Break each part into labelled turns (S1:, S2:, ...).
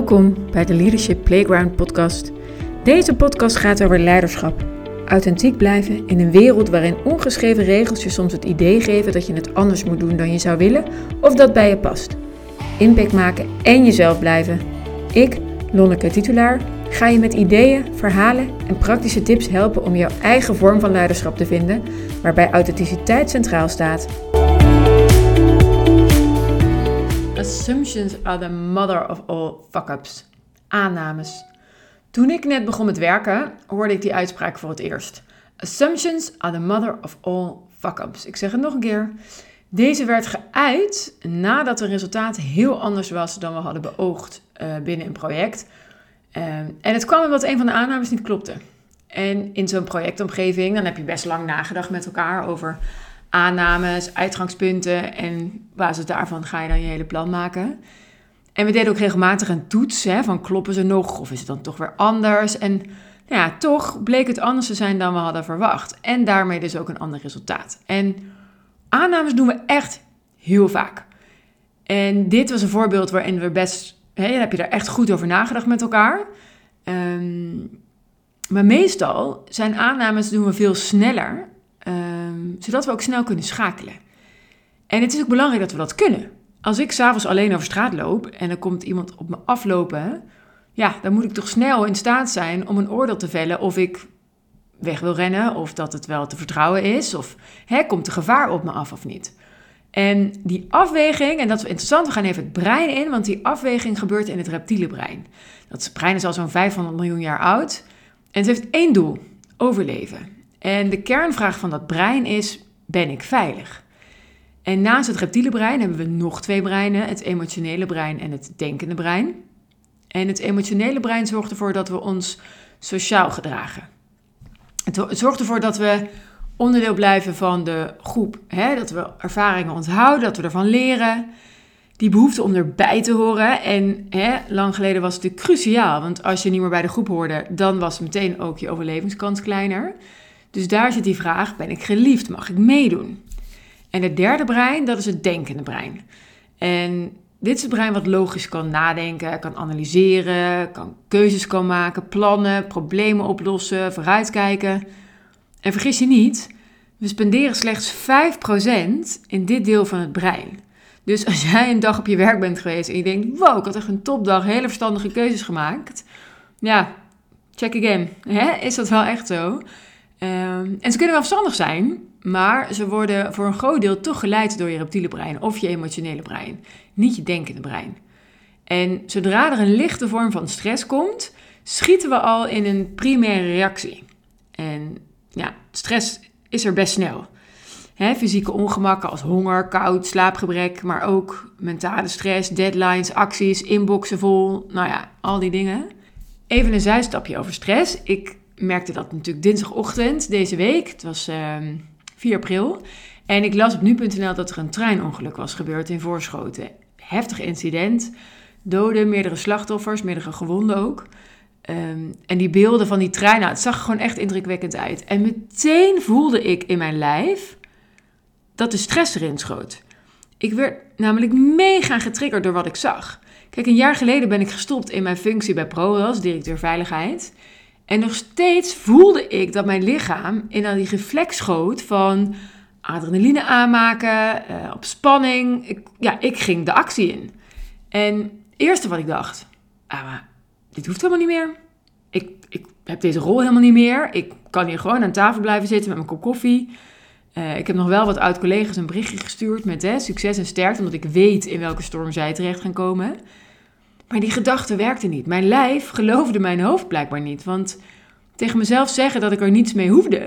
S1: Welkom bij de Leadership Playground podcast. Deze podcast gaat over leiderschap. Authentiek blijven in een wereld waarin ongeschreven regels je soms het idee geven dat je het anders moet doen dan je zou willen of dat bij je past. Impact maken en jezelf blijven. Ik, Lonneke Titulaar, ga je met ideeën, verhalen en praktische tips helpen om jouw eigen vorm van leiderschap te vinden, waarbij authenticiteit centraal staat. Assumptions are the mother of all fuck-ups. Aannames. Toen ik net begon met werken, hoorde ik die uitspraak voor het eerst. Assumptions are the mother of all fuck-ups. Ik zeg het nog een keer. Deze werd geuit nadat het resultaat heel anders was dan we hadden beoogd uh, binnen een project. Uh, en het kwam omdat een van de aannames niet klopte. En in zo'n projectomgeving, dan heb je best lang nagedacht met elkaar over aannames, uitgangspunten en basis daarvan ga je dan je hele plan maken. En we deden ook regelmatig een toets hè, van kloppen ze nog of is het dan toch weer anders. En nou ja, toch bleek het anders te zijn dan we hadden verwacht. En daarmee dus ook een ander resultaat. En aannames doen we echt heel vaak. En dit was een voorbeeld waarin we best, hè, heb je daar echt goed over nagedacht met elkaar. Um, maar meestal zijn aannames doen we veel sneller Ehm, zodat we ook snel kunnen schakelen. En het is ook belangrijk dat we dat kunnen. Als ik s'avonds alleen over straat loop en er komt iemand op me aflopen, ja, dan moet ik toch snel in staat zijn om een oordeel te vellen of ik weg wil rennen of dat het wel te vertrouwen is of hè, komt er gevaar op me af of niet. En die afweging, en dat is interessant, we gaan even het brein in, want die afweging gebeurt in het reptiele brein. Dat brein is al zo'n 500 miljoen jaar oud en het heeft één doel: overleven. En de kernvraag van dat brein is: ben ik veilig? En naast het reptiele brein hebben we nog twee breinen: het emotionele brein en het denkende brein. En het emotionele brein zorgt ervoor dat we ons sociaal gedragen. Het zorgt ervoor dat we onderdeel blijven van de groep. Hè? Dat we ervaringen onthouden, dat we ervan leren. Die behoefte om erbij te horen. En hè, lang geleden was het cruciaal. Want als je niet meer bij de groep hoorde, dan was meteen ook je overlevingskans kleiner. Dus daar zit die vraag: ben ik geliefd? Mag ik meedoen? En het derde brein, dat is het denkende brein. En dit is het brein wat logisch kan nadenken, kan analyseren, kan keuzes kan maken, plannen, problemen oplossen, vooruitkijken. En vergis je niet, we spenderen slechts 5% in dit deel van het brein. Dus als jij een dag op je werk bent geweest en je denkt: wow, ik had echt een topdag, hele verstandige keuzes gemaakt. Ja, check again. Hè? Is dat wel echt zo? Um, en ze kunnen wel verstandig zijn, maar ze worden voor een groot deel toch geleid door je reptiele brein of je emotionele brein, niet je denkende brein. En zodra er een lichte vorm van stress komt, schieten we al in een primaire reactie. En ja, stress is er best snel. fysieke ongemakken als honger, koud, slaapgebrek, maar ook mentale stress, deadlines, acties, inboxen vol, nou ja, al die dingen. Even een zijstapje over stress. Ik merkte dat natuurlijk dinsdagochtend deze week. Het was 4 ehm, april. En ik las op nu.nl dat er een treinongeluk was gebeurd in Voorschoten. Heftig incident. Doden, meerdere slachtoffers, meerdere gewonden ook. Ehm, en die beelden van die trein, nou, het zag er gewoon echt indrukwekkend uit. En meteen voelde ik in mijn lijf dat de stress erin schoot. Ik werd namelijk mega getriggerd door wat ik zag. Kijk, een jaar geleden ben ik gestopt in mijn functie bij ProRail directeur veiligheid. En nog steeds voelde ik dat mijn lichaam in al die reflex schoot van adrenaline aanmaken, uh, op spanning. Ik, ja, ik ging de actie in. En het eerste wat ik dacht, ah, maar dit hoeft helemaal niet meer. Ik, ik heb deze rol helemaal niet meer. Ik kan hier gewoon aan tafel blijven zitten met mijn kop koffie. Uh, ik heb nog wel wat oud-collega's een berichtje gestuurd met hè, succes en sterkte, omdat ik weet in welke storm zij terecht gaan komen. Maar die gedachte werkte niet. Mijn lijf geloofde mijn hoofd blijkbaar niet. Want tegen mezelf zeggen dat ik er niets mee hoefde,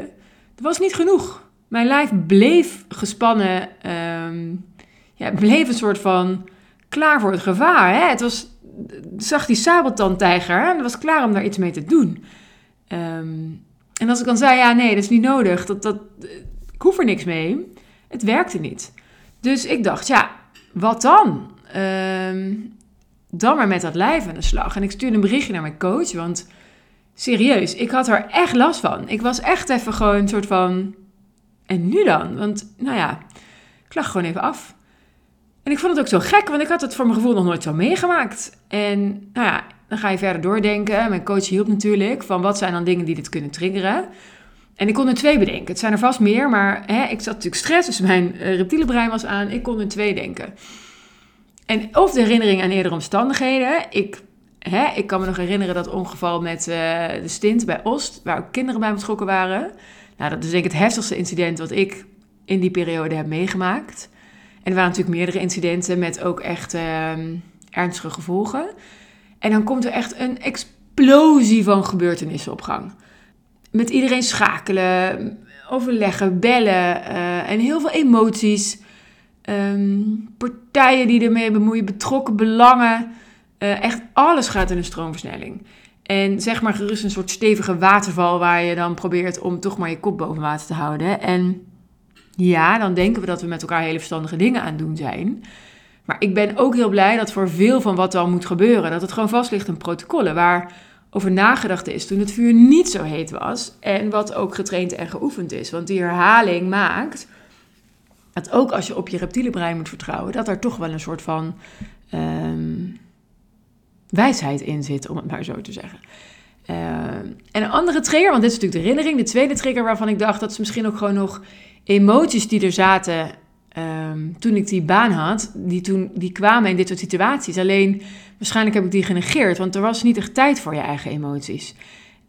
S1: dat was niet genoeg. Mijn lijf bleef gespannen, um, ja, bleef een soort van klaar voor het gevaar. Hè? Het was, zag die sabeltandtijger en was klaar om daar iets mee te doen. Ehm, en als ik dan zei, ja nee, dat is niet nodig, dat, dat, ik hoef er niks mee, het werkte niet. Dus ik dacht, ja, wat dan? Um, dan maar met dat lijf aan de slag. En ik stuurde een berichtje naar mijn coach, want serieus, ik had er echt last van. Ik was echt even gewoon een soort van, en nu dan? Want, nou ja, ik lag gewoon even af. En ik vond het ook zo gek, want ik had het voor mijn gevoel nog nooit zo meegemaakt. En nou ja, dan ga je verder doordenken. Mijn coach hielp natuurlijk van wat zijn dan dingen die dit kunnen triggeren. En ik kon er twee bedenken. Het zijn er vast meer, maar hè, ik zat natuurlijk stress, dus mijn uh, reptiele brein was aan. Ik kon er twee denken. En of de herinnering aan eerdere omstandigheden. Ik, hè, ik kan me nog herinneren dat ongeval met uh, de stint bij Oost, waar ook kinderen bij betrokken waren. Nou, dat is denk ik het heftigste incident wat ik in die periode heb meegemaakt. En er waren natuurlijk meerdere incidenten met ook echt uh, ernstige gevolgen. En dan komt er echt een explosie van gebeurtenissen op gang. Met iedereen schakelen, overleggen, bellen uh, en heel veel emoties. Um, partijen die ermee bemoeien, betrokken belangen. Uh, echt alles gaat in een stroomversnelling. En zeg maar gerust een soort stevige waterval waar je dan probeert om toch maar je kop boven water te houden. En ja, dan denken we dat we met elkaar hele verstandige dingen aan het doen zijn. Maar ik ben ook heel blij dat voor veel van wat dan moet gebeuren, dat het gewoon vast ligt in protocollen waar over nagedacht is toen het vuur niet zo heet was. En wat ook getraind en geoefend is. Want die herhaling maakt dat ook als je op je reptiele brein moet vertrouwen, dat er toch wel een soort van um, wijsheid in zit, om het maar zo te zeggen. Uh, en een andere trigger, want dit is natuurlijk de herinnering, de tweede trigger waarvan ik dacht dat is misschien ook gewoon nog emoties die er zaten um, toen ik die baan had, die, toen, die kwamen in dit soort situaties. Alleen waarschijnlijk heb ik die genegeerd, want er was niet echt tijd voor je eigen emoties.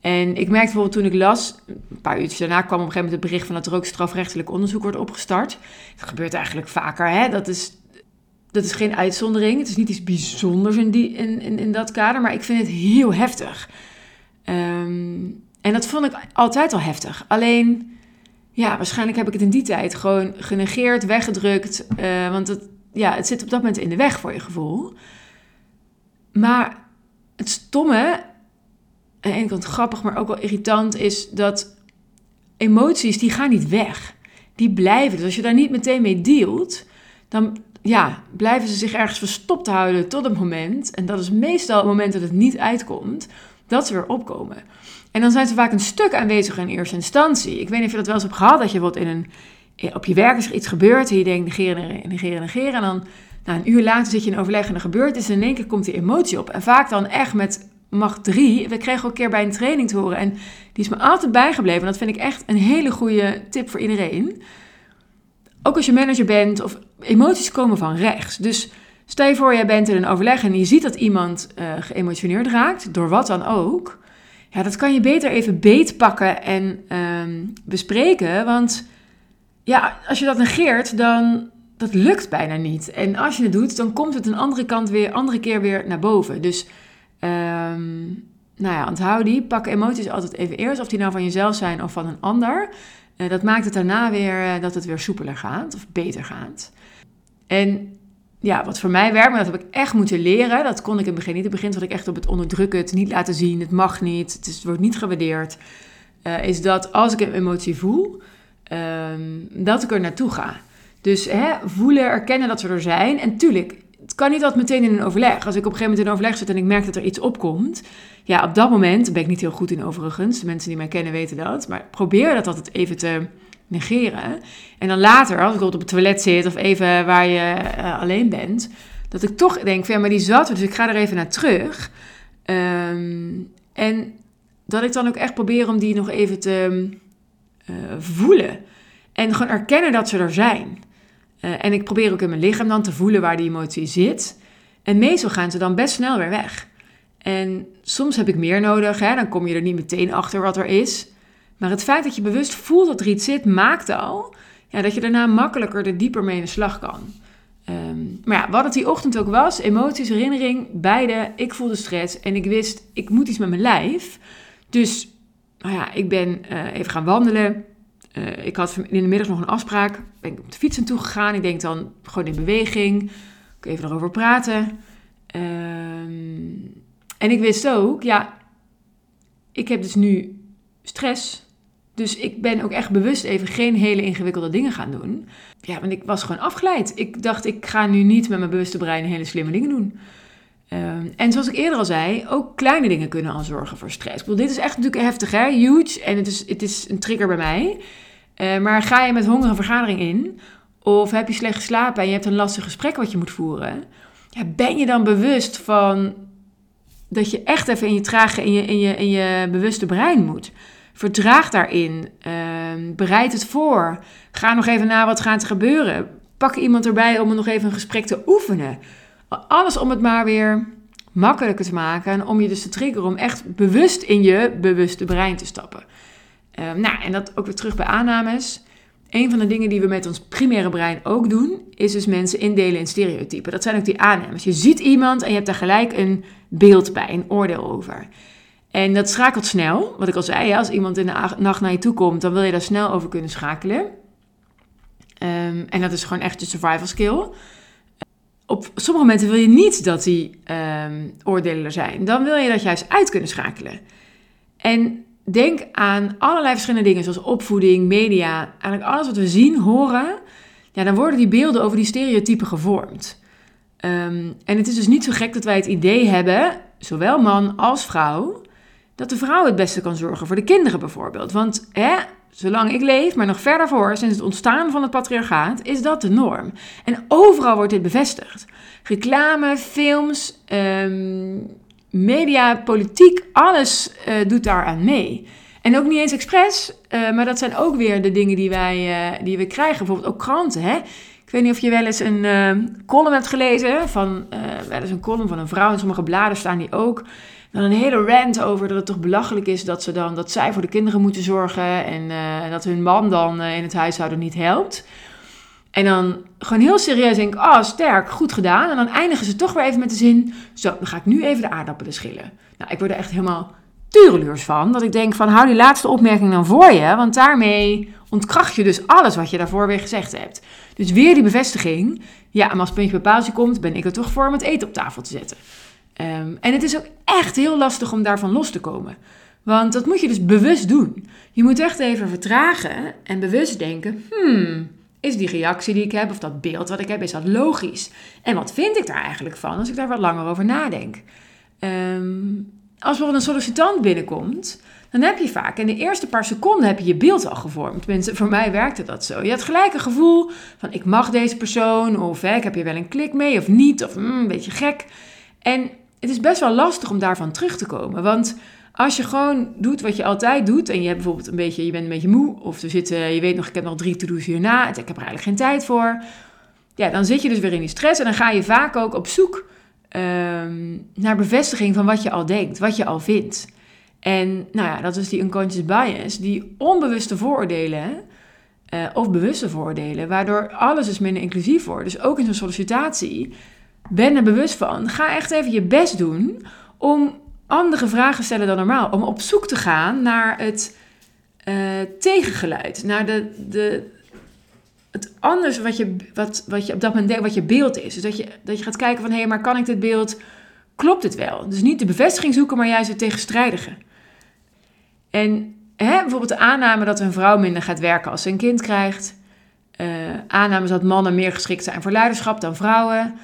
S1: En ik merkte bijvoorbeeld toen ik las, een paar uurtjes daarna kwam op een gegeven moment het bericht van dat er ook strafrechtelijk onderzoek wordt opgestart. Dat gebeurt eigenlijk vaker, hè? Dat is, dat is geen uitzondering. Het is niet iets bijzonders in, die, in, in, in dat kader, maar ik vind het heel heftig. Um, en dat vond ik altijd al heftig. Alleen, ja, waarschijnlijk heb ik het in die tijd gewoon genegeerd, weggedrukt. Uh, want het, ja, het zit op dat moment in de weg voor je gevoel. Maar het stomme aan de ene kant grappig, maar ook wel irritant is dat emoties, die gaan niet weg. Die blijven. Dus als je daar niet meteen mee dealt, dan ja, blijven ze zich ergens verstopt houden tot het moment, en dat is meestal het moment dat het niet uitkomt, dat ze weer opkomen. En dan zijn ze vaak een stuk aanwezig in eerste instantie. Ik weet niet of je dat wel eens hebt gehad, dat je wat in een, op je werk is er iets gebeurd en je denkt negeren, negeren, negeren. En dan nou, een uur later zit je in overleg en er gebeurt iets en in één keer komt die emotie op. En vaak dan echt met macht 3. We kregen ook een keer bij een training te horen. En die is me altijd bijgebleven. En dat vind ik echt een hele goede tip voor iedereen. Ook als je manager bent of emoties komen van rechts. Dus stel je voor, jij bent in een overleg en je ziet dat iemand uh, geëmotioneerd raakt, door wat dan ook. Ja, dat kan je beter even beetpakken en um, bespreken. Want ja, als je dat negeert, dan dat lukt bijna niet. En als je het doet, dan komt het een andere kant weer, andere keer weer naar boven. Dus Um, nou ja, onthoud die. Pak emoties altijd even eerst, of die nou van jezelf zijn of van een ander. Uh, dat maakt het daarna weer uh, dat het weer soepeler gaat of beter gaat. En ja, wat voor mij werkt, maar dat heb ik echt moeten leren. Dat kon ik in het begin niet. In het begin zat ik echt op het onderdrukken, het niet laten zien, het mag niet, het, wordt niet gewaardeerd. Uh, is dat als ik een emotie voel, um, dat ik er naartoe ga. Dus hè, voelen, erkennen dat ze er zijn. En tuurlijk, het kan niet altijd meteen in een overleg. Als ik op een gegeven moment in een overleg zit en ik merk dat er iets opkomt, ja, op dat moment ben ik niet heel goed in overigens. De mensen die mij kennen weten dat. Maar probeer dat altijd even te negeren. En dan later, als ik op het toilet zit of even waar je uh, alleen bent, dat ik toch denk van ja, maar die zat dus ik ga er even naar terug. Um, en dat ik dan ook echt probeer om die nog even te uh, voelen. En gewoon erkennen dat ze er zijn. Uh, en ik probeer ook in mijn lichaam dan te voelen waar die emotie zit. En meestal gaan ze dan best snel weer weg. En soms heb ik meer nodig, hè? dan kom je er niet meteen achter wat er is. Maar het feit dat je bewust voelt dat er iets zit, maakt al ja, dat je daarna makkelijker er dieper mee in de slag kan. Um, maar ja, wat het die ochtend ook was, emoties, herinnering, beide. Ik voelde stress en ik wist, ik moet iets met mijn lijf. Dus nou ja, ik ben uh, even gaan wandelen. Uh, ik had in de middag nog een afspraak. Ben ik op de fiets naartoe gegaan. Ik denk dan gewoon in beweging. Ik even erover praten. Um, en ik wist ook, ja, ik heb dus nu stress. Dus ik ben ook echt bewust even geen hele ingewikkelde dingen gaan doen. Ja, want ik was gewoon afgeleid. Ik dacht, ik ga nu niet met mijn bewuste brein hele slimme dingen doen. Um, en zoals ik eerder al zei, ook kleine dingen kunnen al zorgen voor stress. Ik bedoel, dit is echt natuurlijk heftig, hè? Huge. En het is, het is een trigger bij mij. Uh, maar ga je met honger een vergadering in, Of heb je slecht geslapen en je hebt een lastig gesprek wat je moet voeren? Ja, ben je dan bewust van dat je echt even in je trage, in je, in je, in je bewuste brein moet? Verdraag daarin. Uh, bereid het voor. Ga nog even na wat gaat er gebeuren. Pak iemand erbij om nog even een gesprek te oefenen. Alles om het maar weer makkelijker te maken. En om je dus te triggeren om echt bewust in je bewuste brein te stappen. Um, nou, en dat ook weer terug bij aannames. Een van de dingen die we met ons primaire brein ook doen, is dus mensen indelen in stereotypen. Dat zijn ook die aannames. Je ziet iemand en je hebt daar gelijk een beeld bij, een oordeel over. En dat schakelt snel. Wat ik al zei, als iemand in de nacht naar je toe komt, dan wil je daar snel over kunnen schakelen. Um, en dat is gewoon echt je survival skill. Op sommige momenten wil je niet dat die um, oordelen er zijn. Dan wil je dat juist uit kunnen schakelen. En denk aan allerlei verschillende dingen, zoals opvoeding, media, eigenlijk alles wat we zien, horen. Ja, dan worden die beelden over die stereotypen gevormd. Um, en het is dus niet zo gek dat wij het idee hebben, zowel man als vrouw, dat de vrouw het beste kan zorgen voor de kinderen bijvoorbeeld. Want hè, zolang ik leef, maar nog verder voor, sinds het ontstaan van het patriarchaat, is dat de norm. En overal wordt dit bevestigd. Reclame, films, um, media, politiek, alles uh, doet daaraan mee. En ook niet eens expres, uh, maar dat zijn ook weer de dingen die, wij, uh, die we krijgen. Bijvoorbeeld ook kranten. Hè? Ik weet niet of je wel eens een column hebt gelezen. Van, wel eens een column van een vrouw. In sommige bladen staan die ook. Dan een hele rant over dat het toch belachelijk is dat, ze dan, dat zij voor de kinderen moeten zorgen. En dat hun man dan in het huishouden niet helpt. En dan gewoon heel serieus denk ik, oh sterk, goed gedaan. En dan eindigen ze toch weer even met de zin, zo, dan ga ik nu even de aardappelen schillen. Nou, ik word er echt helemaal tureluurs van. Dat ik denk van, hou die laatste opmerking dan voor je. Want daarmee ontkracht je dus alles wat je daarvoor weer gezegd hebt. Dus weer die bevestiging. Ja, maar als puntje bij paaltje komt, ben ik er toch voor om het eten op tafel te zetten. Um, en het is ook echt heel lastig om daarvan los te komen. Want dat moet je dus bewust doen. Je moet echt even vertragen en bewust denken, hmm is die reactie die ik heb of dat beeld wat ik heb, is dat logisch? En wat vind ik daar eigenlijk van als ik daar wat langer over nadenk? Um, als bijvoorbeeld een sollicitant binnenkomt, dan heb je vaak in de eerste paar seconden heb je je beeld al gevormd. Tenminste, voor mij werkte dat zo. Je had gelijk een gevoel van ik mag deze persoon of hè, ik heb hier wel een klik mee of niet of mm, een beetje gek. En het is best wel lastig om daarvan terug te komen, want als je gewoon doet wat je altijd doet en je hebt bijvoorbeeld een beetje, je bent een beetje moe of er zitten, je weet nog, ik heb nog drie to-do's hierna, ik heb er eigenlijk geen tijd voor. Ja, dan zit je dus weer in die stress en dan ga je vaak ook op zoek um, naar bevestiging van wat je al denkt, wat je al vindt. En nou ja, dat is die unconscious bias, die onbewuste vooroordelen uh, of bewuste vooroordelen, waardoor alles dus minder inclusief wordt. Dus ook in zo'n sollicitatie, ben er bewust van. Ga echt even je best doen om andere vragen stellen dan normaal. Om op zoek te gaan naar het uh, tegengeluid. Naar de, de, het anders wat je, wat, wat je op dat moment denkt, wat je beeld is. Dus dat je, dat je gaat kijken van, hé, hey, maar kan ik dit beeld, klopt het wel? Dus niet de bevestiging zoeken, maar juist het tegenstrijdige. En hè, bijvoorbeeld de aanname dat een vrouw minder gaat werken als ze een kind krijgt. Uh, aannames dat mannen meer geschikt zijn voor leiderschap dan vrouwen.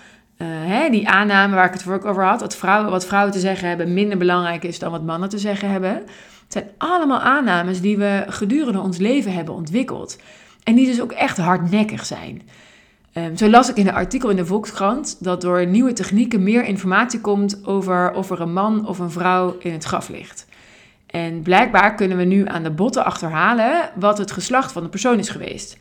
S1: Uh, hè, die aanname waar ik het vorige over had, dat vrouwen, wat vrouwen te zeggen hebben minder belangrijk is dan wat mannen te zeggen hebben. Het zijn allemaal aannames die we gedurende ons leven hebben ontwikkeld. En die dus ook echt hardnekkig zijn. Um, zo las ik in een artikel in de Volkskrant dat door nieuwe technieken meer informatie komt over of er een man of een vrouw in het graf ligt. En blijkbaar kunnen we nu aan de botten achterhalen wat het geslacht van de persoon is geweest.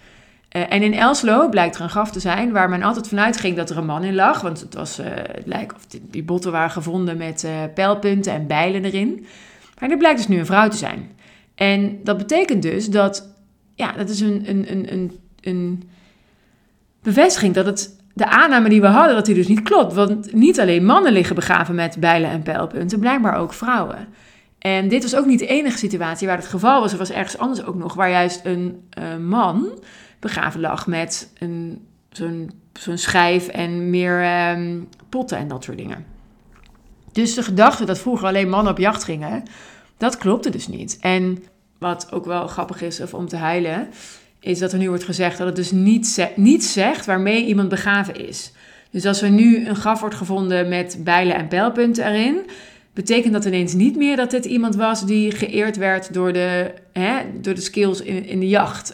S1: Uh, en in Elslo blijkt er een graf te zijn waar men altijd vanuit ging dat er een man in lag. Want het, was, uh, het lijkt of die, botten waren gevonden met uh, pijlpunten en bijlen erin. Maar dit blijkt dus nu een vrouw te zijn. En dat betekent dus dat, ja, dat is een, een, een, een, een bevestiging dat het, de aanname die we hadden, dat die dus niet klopt. Want niet alleen mannen liggen begraven met bijlen en pijlpunten, blijkbaar ook vrouwen. En dit was ook niet de enige situatie waar het geval was. Er was ergens anders ook nog, waar juist een man begraven lag met een, zo'n, zo'n schijf en meer um, potten en dat soort dingen. Dus de gedachte dat vroeger alleen mannen op jacht gingen, dat klopte dus niet. En wat ook wel grappig is of om te huilen, is dat er nu wordt gezegd dat het dus niet, niet zegt waarmee iemand begraven is. Dus als er nu een graf wordt gevonden met bijlen en pijlpunten erin, betekent dat ineens niet meer dat dit iemand was die geëerd werd door de, hè, door de skills in, in de jacht.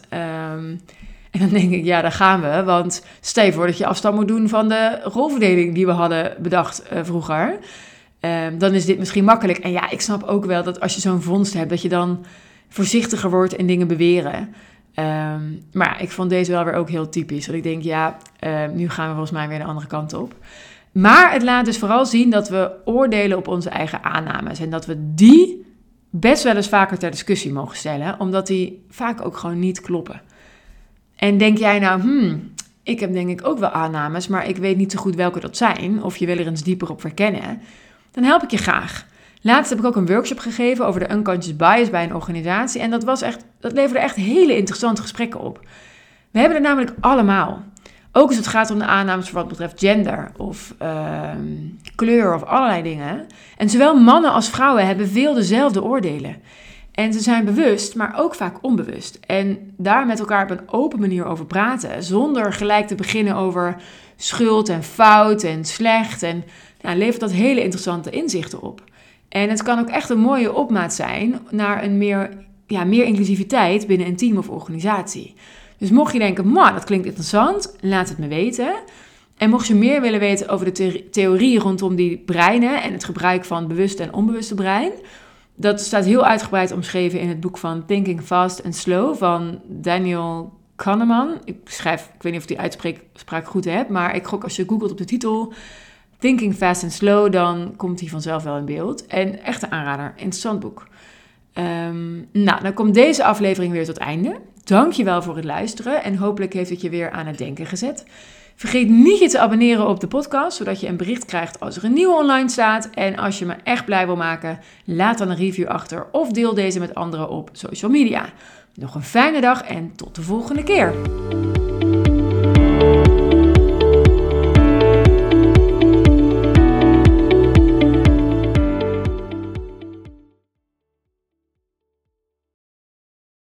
S1: Um, En dan denk ik, ja, daar gaan we. Want stel je voor dat je afstand moet doen van de rolverdeling die we hadden bedacht uh, vroeger. Ehm, dan is dit misschien makkelijk. En ja, ik snap ook wel dat als je zo'n vondst hebt, dat je dan voorzichtiger wordt in dingen beweren. Ehm, maar ik vond deze wel weer ook heel typisch. Dat ik denk, ja, ehm, nu gaan we volgens mij weer de andere kant op. Maar het laat dus vooral zien dat we oordelen op onze eigen aannames. En dat we die best wel eens vaker ter discussie mogen stellen, omdat die vaak ook gewoon niet kloppen. En denk jij nou, hmm, ik heb denk ik ook wel aannames, maar ik weet niet zo goed welke dat zijn, of je wil er eens dieper op verkennen, dan help ik je graag. Laatst heb ik ook een workshop gegeven over de unconscious bias bij een organisatie en dat, was echt, dat leverde echt hele interessante gesprekken op. We hebben er namelijk allemaal. Ook als het gaat om de aannames voor wat betreft gender of ehm, kleur of allerlei dingen. En zowel mannen als vrouwen hebben veel dezelfde oordelen. En ze zijn bewust, maar ook vaak onbewust. En daar met elkaar op een open manier over praten, zonder gelijk te beginnen over schuld en fout en slecht. En nou, levert dat hele interessante inzichten op. En het kan ook echt een mooie opmaat zijn naar een meer, ja, meer inclusiviteit binnen een team of organisatie. Dus mocht je denken, man, dat klinkt interessant, laat het me weten. En mocht je meer willen weten over de theorie rondom die breinen en het gebruik van bewuste en onbewuste brein, dat staat heel uitgebreid omschreven in het boek van Thinking Fast and Slow van Daniel Kahneman. Ik schrijf, ik weet niet of ik die uitspraak goed heb, maar ik gok als je googelt op de titel Thinking Fast and Slow, dan komt hij vanzelf wel in beeld. En echt een aanrader, interessant boek. Um, nou, dan komt deze aflevering weer tot einde. Dankjewel voor het luisteren en hopelijk heeft het je weer aan het denken gezet. Vergeet niet je te abonneren op de podcast, zodat je een bericht krijgt als er een nieuwe online staat. En als je me echt blij wil maken, laat dan een review achter of deel deze met anderen op social media. Nog een fijne dag en tot de volgende keer.